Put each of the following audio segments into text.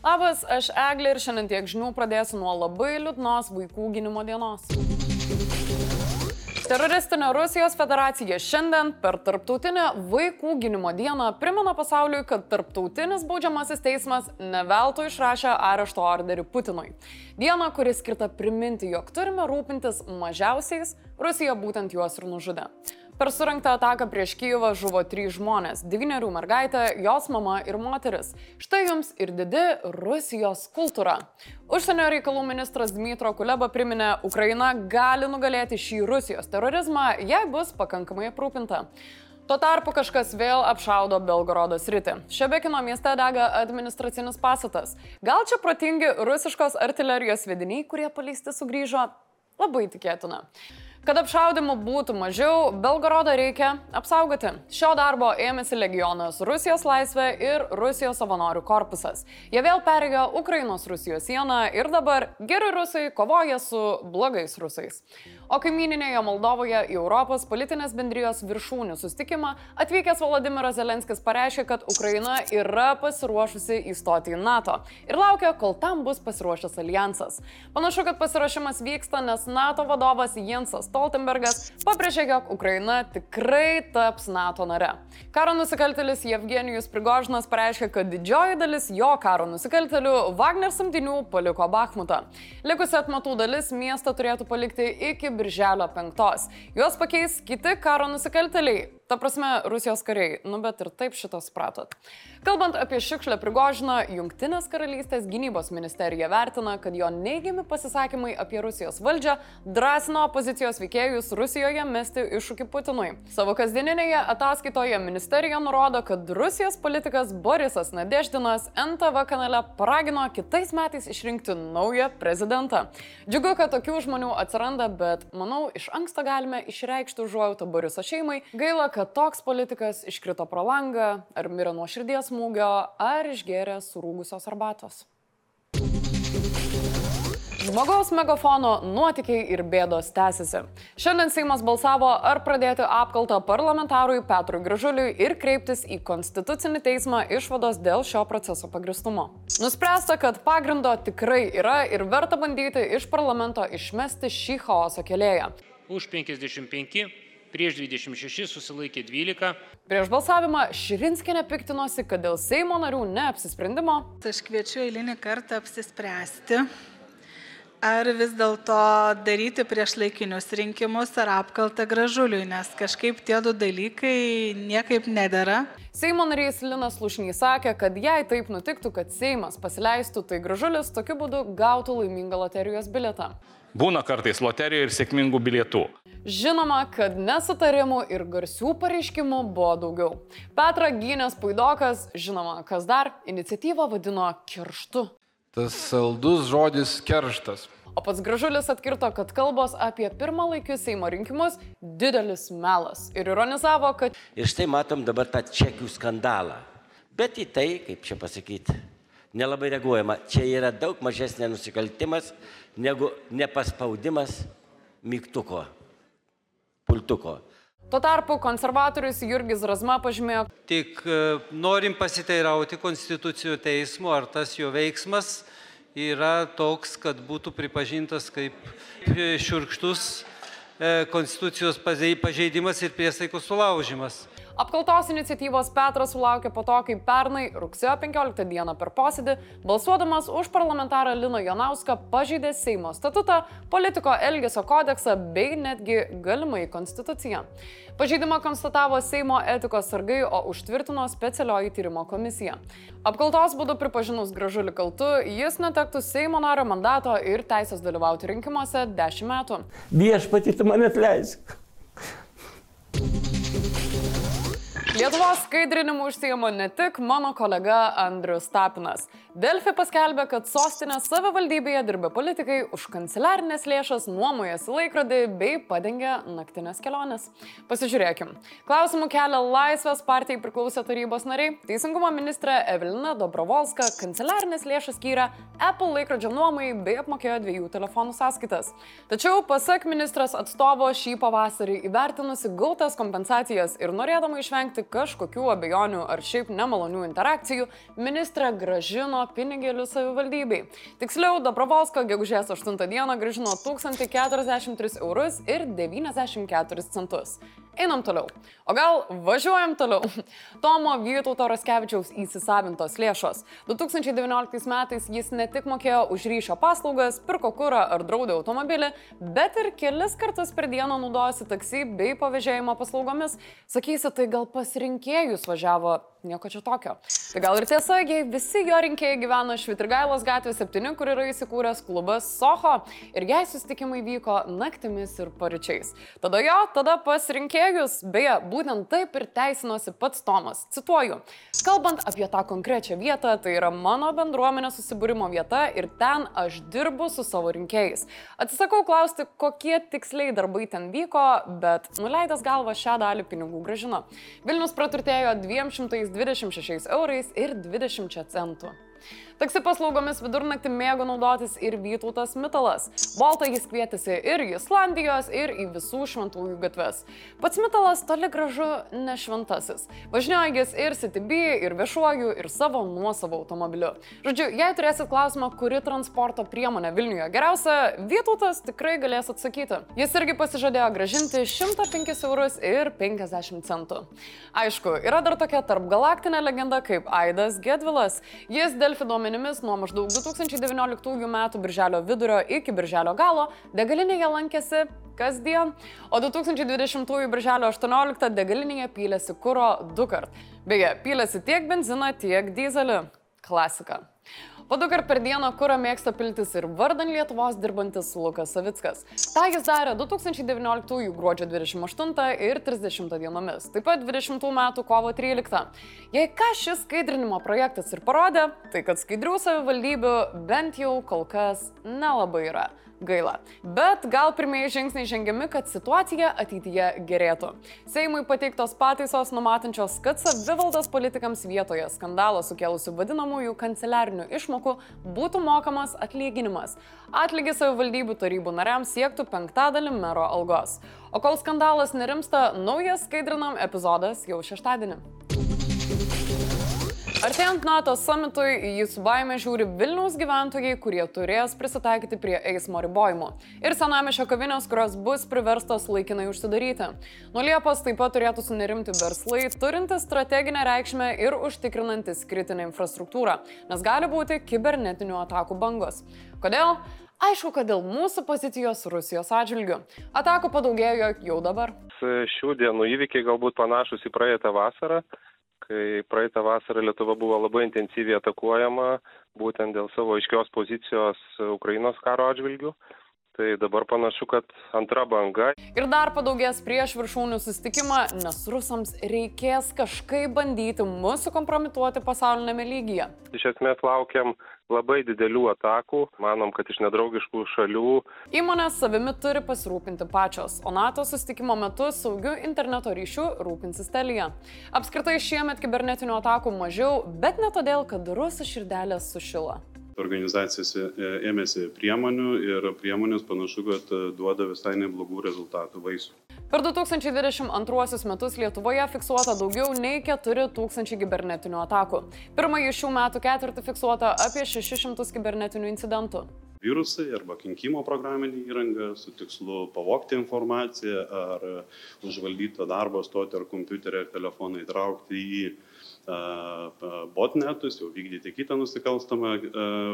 Labas, aš Eglė ir šiandien tiek žinių pradėsiu nuo labai liūdnos vaikų gynimo dienos. Teroristinė Rusijos federacija šiandien per Tarptautinę vaikų gynimo dieną primena pasauliui, kad Tarptautinis baudžiamasis teismas neveltui išrašė arešto orderį Putinui. Diena, kuri skirta priminti, jog turime rūpintis mažiausiais, Rusija būtent juos ir nužudė. Per surinktą ataką prieš Kyivą žuvo trys žmonės - devynerių mergaitė, jos mama ir moteris. Štai jums ir didi Rusijos kultūra. Užsienio reikalų ministras Dmitro Kuleba priminė, Ukraina gali nugalėti šį Rusijos terorizmą, jei bus pakankamai aprūpinta. Tuo tarpu kažkas vėl apšaudo Belgorodo sritį. Šebekino mieste dega administracinis pastatas. Gal čia protingi rusiškos artilerijos vediniai, kurie paleisti sugrįžo? Labai tikėtina. Kad apšaudimų būtų mažiau, Belgorodą reikia apsaugoti. Šio darbo ėmėsi legionas Rusijos laisvė ir Rusijos savanorių korpusas. Jie vėl perėjo Ukrainos-Rusijos sieną ir dabar geri rusai kovoja su blogais rusais. O kaimininėje Moldovoje į Europos politinės bendrijos viršūnių sustikimą atvykęs Vladimiras Zelenskis pareiškė, kad Ukraina yra pasiruošusi įstoti į NATO ir laukia, kol tam bus pasiruošęs alijansas. Panašu, kad pasiruošimas vyksta, nes NATO vadovas Jensas Stoltenbergas pabrėžė, jog Ukraina tikrai taps NATO nare. Karo nusikaltelis Jevgenijus Prigožinas pareiškė, kad didžioji dalis jo karo nusikaltelių Wagner samdinių paliko Bakhmutą. Likusi atmatų dalis miestą turėtų palikti iki birželio 5. Juos pakeis kiti karo nusikalteliai. Ta prasme, Rusijos kariai, nu bet ir taip šitą supratot. Kalbant apie šiukšlę prigožiną, Junktinės karalystės gynybos ministerija vertina, kad jo neigiami pasisakymai apie Rusijos valdžią drąsino opozicijos veikėjus Rusijoje mesti iššūkį Putinui. Savo kasdieninėje ataskaitoje ministerija nurodo, kad Rusijos politikas Borisas Nadeždinas NTV kanale paragino kitais metais išrinkti naują prezidentą. Džiugu, kad tokių žmonių atsiranda, bet manau, iš anksto galime išreikšti užuojautą Boriso šeimai. Gaila, kad kad toks politikas iškrito pro langą, ar mirė nuo širdies smūgio, ar išgėrė surūgusios arbatos. Žmogaus megafono nuotikiai ir bėdos tęsiasi. Šiandien Seimas balsavo, ar pradėti apkaltą parlamentarui Petrui Gražuliui ir kreiptis į Konstitucinį teismą išvados dėl šio proceso pagristumo. Nuspręsta, kad pagrindo tikrai yra ir verta bandyti iš parlamento išmesti šį chaoso kelėją. Už 55 prieš 26 susilaikė 12. Prieš balsavimą Širinskinė piktinosi, kad dėl Seimo narių neapsisprendimo. Aš kviečiu eilinį kartą apsispręsti, ar vis dėlto daryti prieš laikinius rinkimus ar apkaltą gražuliui, nes kažkaip tie du dalykai niekaip nedara. Seimo narys Linas Lušnys sakė, kad jei taip nutiktų, kad Seimas pasileistų, tai gražulis tokiu būdu gautų laimingą loterijos bilietą. Būna kartais loterijoje ir sėkmingų bilietų. Žinoma, kad nesutarimų ir garsių pareiškimų buvo daugiau. Petra Gynės Puidokas, žinoma, kas dar, iniciatyvą vadino kerštu. Tas saldus žodis kerštas. O pats gražulis atkirto, kad kalbos apie pirmalaikius Seimo rinkimus didelis melas ir ironizavo, kad... Ir štai matom dabar tą čekių skandalą. Bet į tai, kaip čia pasakyti, nelabai reaguojama. Čia yra daug mažesnė nusikaltimas negu nepaspaudimas mygtuko pultuko. Tuo tarpu konservatorius Jurgis Razma pažymėjo, Tik e, norim pasiteirauti Konstitucijų teismo, ar tas jo veiksmas yra toks, kad būtų pripažintas kaip šiurkštus e, Konstitucijos pažeidimas ir priesaikos sulaužimas. Apkaltos iniciatyvos Petras sulaukė po to, kai pernai rugsėjo 15 dieną per posėdį, balsuodamas už parlamentarą Lino Jonauską, pažeidė Seimo statutą, politiko elgesio kodeksą bei netgi galimai konstituciją. Pažeidimą konstatavo Seimo etikos sargai, o užtvirtino specialioji tyrimo komisija. Apkaltos būdu pripažinus gražulį kaltu, jis netektų Seimo nario mandato ir teisės dalyvauti rinkimuose 10 metų. Viešpatį tu mane atleisk. Lietuvos skaidrinimu užsijama ne tik mano kolega Andrius Tapinas. Delfi paskelbė, kad sostinės savivaldybėje dirbę politikai už kanceliarinės lėšas nuomojasi laikrodį bei padengia naktinės keliones. Pasižiūrėkim. Klausimų kelia Laisvės partijai priklausę tarybos nariai. Teisingumo ministrė Evelina Dobrovolska kanceliarinės lėšas skyrė Apple laikrodžio nuomai bei apmokėjo dviejų telefonų sąskaitas. Tačiau, pasak ministras atstovo, šį pavasarį įvertinusi gautas kompensacijas ir norėdama išvengti vengti kažkokių abejonių ar šiaip nemalonių interakcijų, ministrė gražino pinigėlius savivaldybei. Tiksliau, Dobrovolska gegužės 8 dieną gražino 1043 eurus ir 94 centus. Einam toliau. O gal važiuojam toliau? Tomo Vytauto Raskevičiaus įsisavintos lėšos. 2019 metais jis ne tik mokėjo už ryšio paslaugas, pirko kurą ar draudė automobilį, bet ir kelis kartus per dieną naudojosi taksi bei pavėžėjimo paslaugomis. Sakysi, tai gal pasirinkėjus važiavo nieko čia tokio. Tai gal ir tiesa, jei visi jo rinkėjai gyveno Švitrigailos gatvė 7, kur yra įsikūręs klubas Soho ir jei susitikimai vyko naktimis ir paryčiais. Tada jo, tada pasirinkėjus, beje, būtent taip ir teisinosi pats Tomas. Cituoju, kalbant apie tą konkrečią vietą, tai yra mano bendruomenės susibūrimo vieta ir ten aš dirbu su savo rinkėjais. Atsisakau klausti, kokie tiksliai darbai ten vyko, bet nuleidęs galvą šią dalį pinigų gražino. Vilnius praturtėjo 200 26 eurais ir 20 centų. Taksi paslaugomis vidurnaktį mėgo naudotis ir Vytautas Mitalas. Baltą jis kvietėsi ir į Islandijos, ir į visų šventųjų gatves. Pats Mitalas toli gražu ne šventasis. Važinioja jis ir CTB, ir viešuoju, ir savo nuosavo automobiliu. Žodžiu, jei turėsit klausimą, kuri transporto priemonė Vilniuje geriausia, Vytautas tikrai galės atsakyti. Jis irgi pasižadėjo gražinti 105 eurus ir 50 centų. Aišku, yra dar tokia tarpgalaktinė legenda kaip Aidas Gedvilas. Jis Delfi duomenimis nuo maždaug 2019 m. birželio vidurio iki birželio galo degalinėje lankėsi kasdien, o 2020 birželio 18 degalinėje pylėsi kūro du kart. Beje, pylėsi tiek benziną, tiek dizelį. Klasika. Po du kart per dieną kurą mėgsta piltis ir vardan Lietuvos dirbantis Lukas Savickas. Ta jis darė 2019 gruodžio 28 ir 30 dienomis, taip pat 20 metų kovo 13. Jei ką šis skaidrinimo projektas ir parodė, tai kad skaidrių savivaldybių bent jau kol kas nelabai yra. Gaila. Bet gal pirmieji žingsniai žengiami, kad situacija ateityje gerėtų. Seimui pateiktos pataisos numatančios, kad savivaldos politikams vietoje skandalo sukėlusių vadinamųjų kanceliarinių išmokų būtų mokamas atlyginimas. Atlygis savivaldybių tarybų nariams siektų penktadalį mero algos. O kol skandalas nerimsta, naujas skaidrinam epizodas jau šeštadienį. Artėjant NATO summitui, į jį su baime žiūri Vilniaus gyventojai, kurie turės prisitaikyti prie eismo ribojimų. Ir senamešio kavinės, kurios bus priverstos laikinai užsidaryti. Nuo Liepos taip pat turėtų sunerimti verslai, turintys strateginę reikšmę ir užtikrinantis kritinę infrastruktūrą, nes gali būti kibernetinių atakų bangos. Kodėl? Aišku, kad dėl mūsų pozicijos Rusijos atžvilgių. Atakų padaugėjo jau dabar. Šių dienų įvykiai galbūt panašus į praeitą vasarą kai praeitą vasarą Lietuva buvo labai intensyviai atakuojama būtent dėl savo aiškios pozicijos Ukrainos karo atžvilgių. Tai dabar panašu, kad antra banga. Ir dar padaugės prieš viršūnių sustikimą, nes rusams reikės kažkaip bandyti mūsų kompromituoti pasaulinėme lygyje. Iš esmės laukiam labai didelių atakų, manom, kad iš nedraugiškų šalių. Įmonės savimi turi pasirūpinti pačios, o NATO sustikimo metu saugiu interneto ryšiu rūpinsis Telija. Apskritai šiemet kibernetinių atakų mažiau, bet ne todėl, kad rusų širdelės sušila organizacijos e, ėmėsi priemonių ir priemonės panašu, kad e, duoda visai neblogų rezultatų vaisių. Per 2022 metus Lietuvoje fiksuota daugiau nei 4000 kibernetinių atakų. Pirmąjį šių metų ketvirtį fiksuota apie 600 kibernetinių incidentų. Virusai arba kinkimo programinė įranga su tikslu pavokti informaciją ar užvaldytą darbo stotį ar kompiuterį ar telefoną įtraukti į botnetus, jau vykdyti kitą nusikalstamą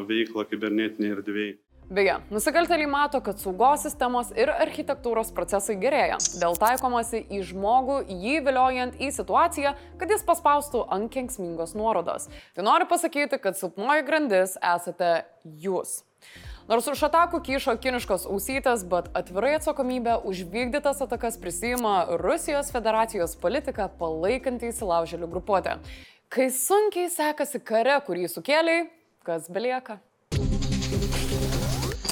veiklą kibernetinėje erdvėje. Beje, nusikaltėliai mato, kad saugos sistemos ir architektūros procesai gerėja, dėl taikomasi į žmogų, jį viliojant į situaciją, kad jis paspaustų ant kenksmingos nuorodos. Tai noriu pasakyti, kad silpnoji grandis esate jūs. Nors už atakų kyšo kiniškos ausytės, bet atvirai atsakomybę už vykdytas atakas prisima Rusijos federacijos politika palaikanti įsilaužėlių grupuotę. Kai sunkiai sekasi kare, kurį sukėliai, kas belieka?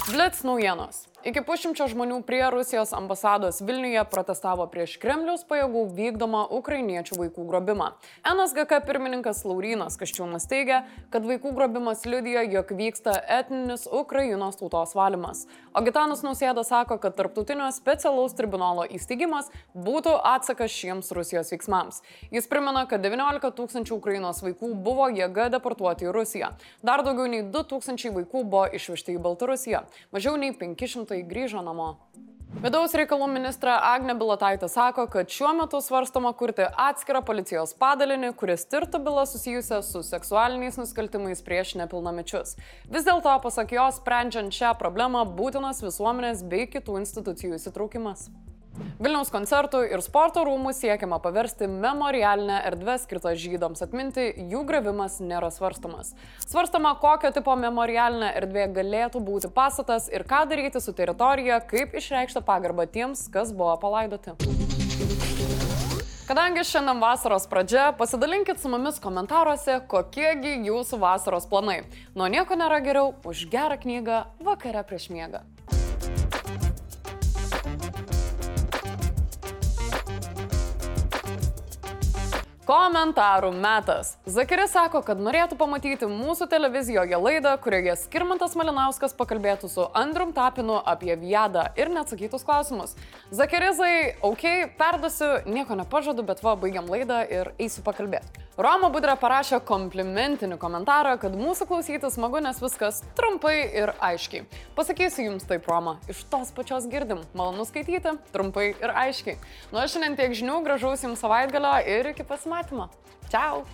Blitz naujienos. Iki pušimčio žmonių prie Rusijos ambasados Vilniuje protestavo prieš Kremliaus pajėgų vykdomą ukrainiečių vaikų grobimą. NSGK pirmininkas Laurinas Kaščiūnas teigia, kad vaikų grobimas liudija, jog vyksta etninis Ukrainos tautos valymas. O Gitanas Nausėda sako, kad tarptautinio specialaus tribunolo įsteigimas būtų atsakas šiems Rusijos veiksmams. Jis primena, kad 19 tūkstančių Ukrainos vaikų buvo jėga deportuoti į Rusiją. Dar daugiau nei 2 tūkstančiai vaikų buvo išvežti į Baltarusiją. Mažiau nei 500 gyventojai grįžo namo. Vidaus reikalų ministra Agne Bilotaitė sako, kad šiuo metu svarstama kurti atskirą policijos padalinį, kuris tirtų bylą susijusią su seksualiniais nusikaltimais prieš nepilnamečius. Vis dėlto, pasak jos, sprendžiant šią problemą būtinas visuomenės bei kitų institucijų įsitraukimas. Vilniaus koncertų ir sporto rūmų siekiama paversti memorialinę erdvę skirtą žydams atminti, jų gravimas nėra svarstomas. Svarstama, kokio tipo memorialinė erdvė galėtų būti pastatas ir ką daryti su teritorija, kaip išreikšti pagarbą tiems, kas buvo palaidoti. Kadangi šiandien vasaros pradžia, pasidalinkit su mumis komentaruose, kokiegi jūsų vasaros planai. Nuo nieko nėra geriau už gerą knygą vakare prieš miegą. Komentarų metas. Zakiris sako, kad norėtų pamatyti mūsų televizijoje laidą, kurioje Skirmantas Malinauskas pakalbėtų su Andrum Tapinu apie Viadą ir neatsakytus klausimus. Zakirizai, ok, perduosiu, nieko nepažadu, bet va, baigiam laidą ir eisiu pakalbėti. Roma Budra parašė komplimentinį komentarą, kad mūsų klausyti smagu, nes viskas trumpai ir aiškiai. Pasakysiu jums taip, Roma, iš tos pačios girdim. Malonu skaityti, trumpai ir aiškiai. Nu, aš šiandien tiek žinių, gražaus jums savaitgalio ir iki pasimatymo. Ciao!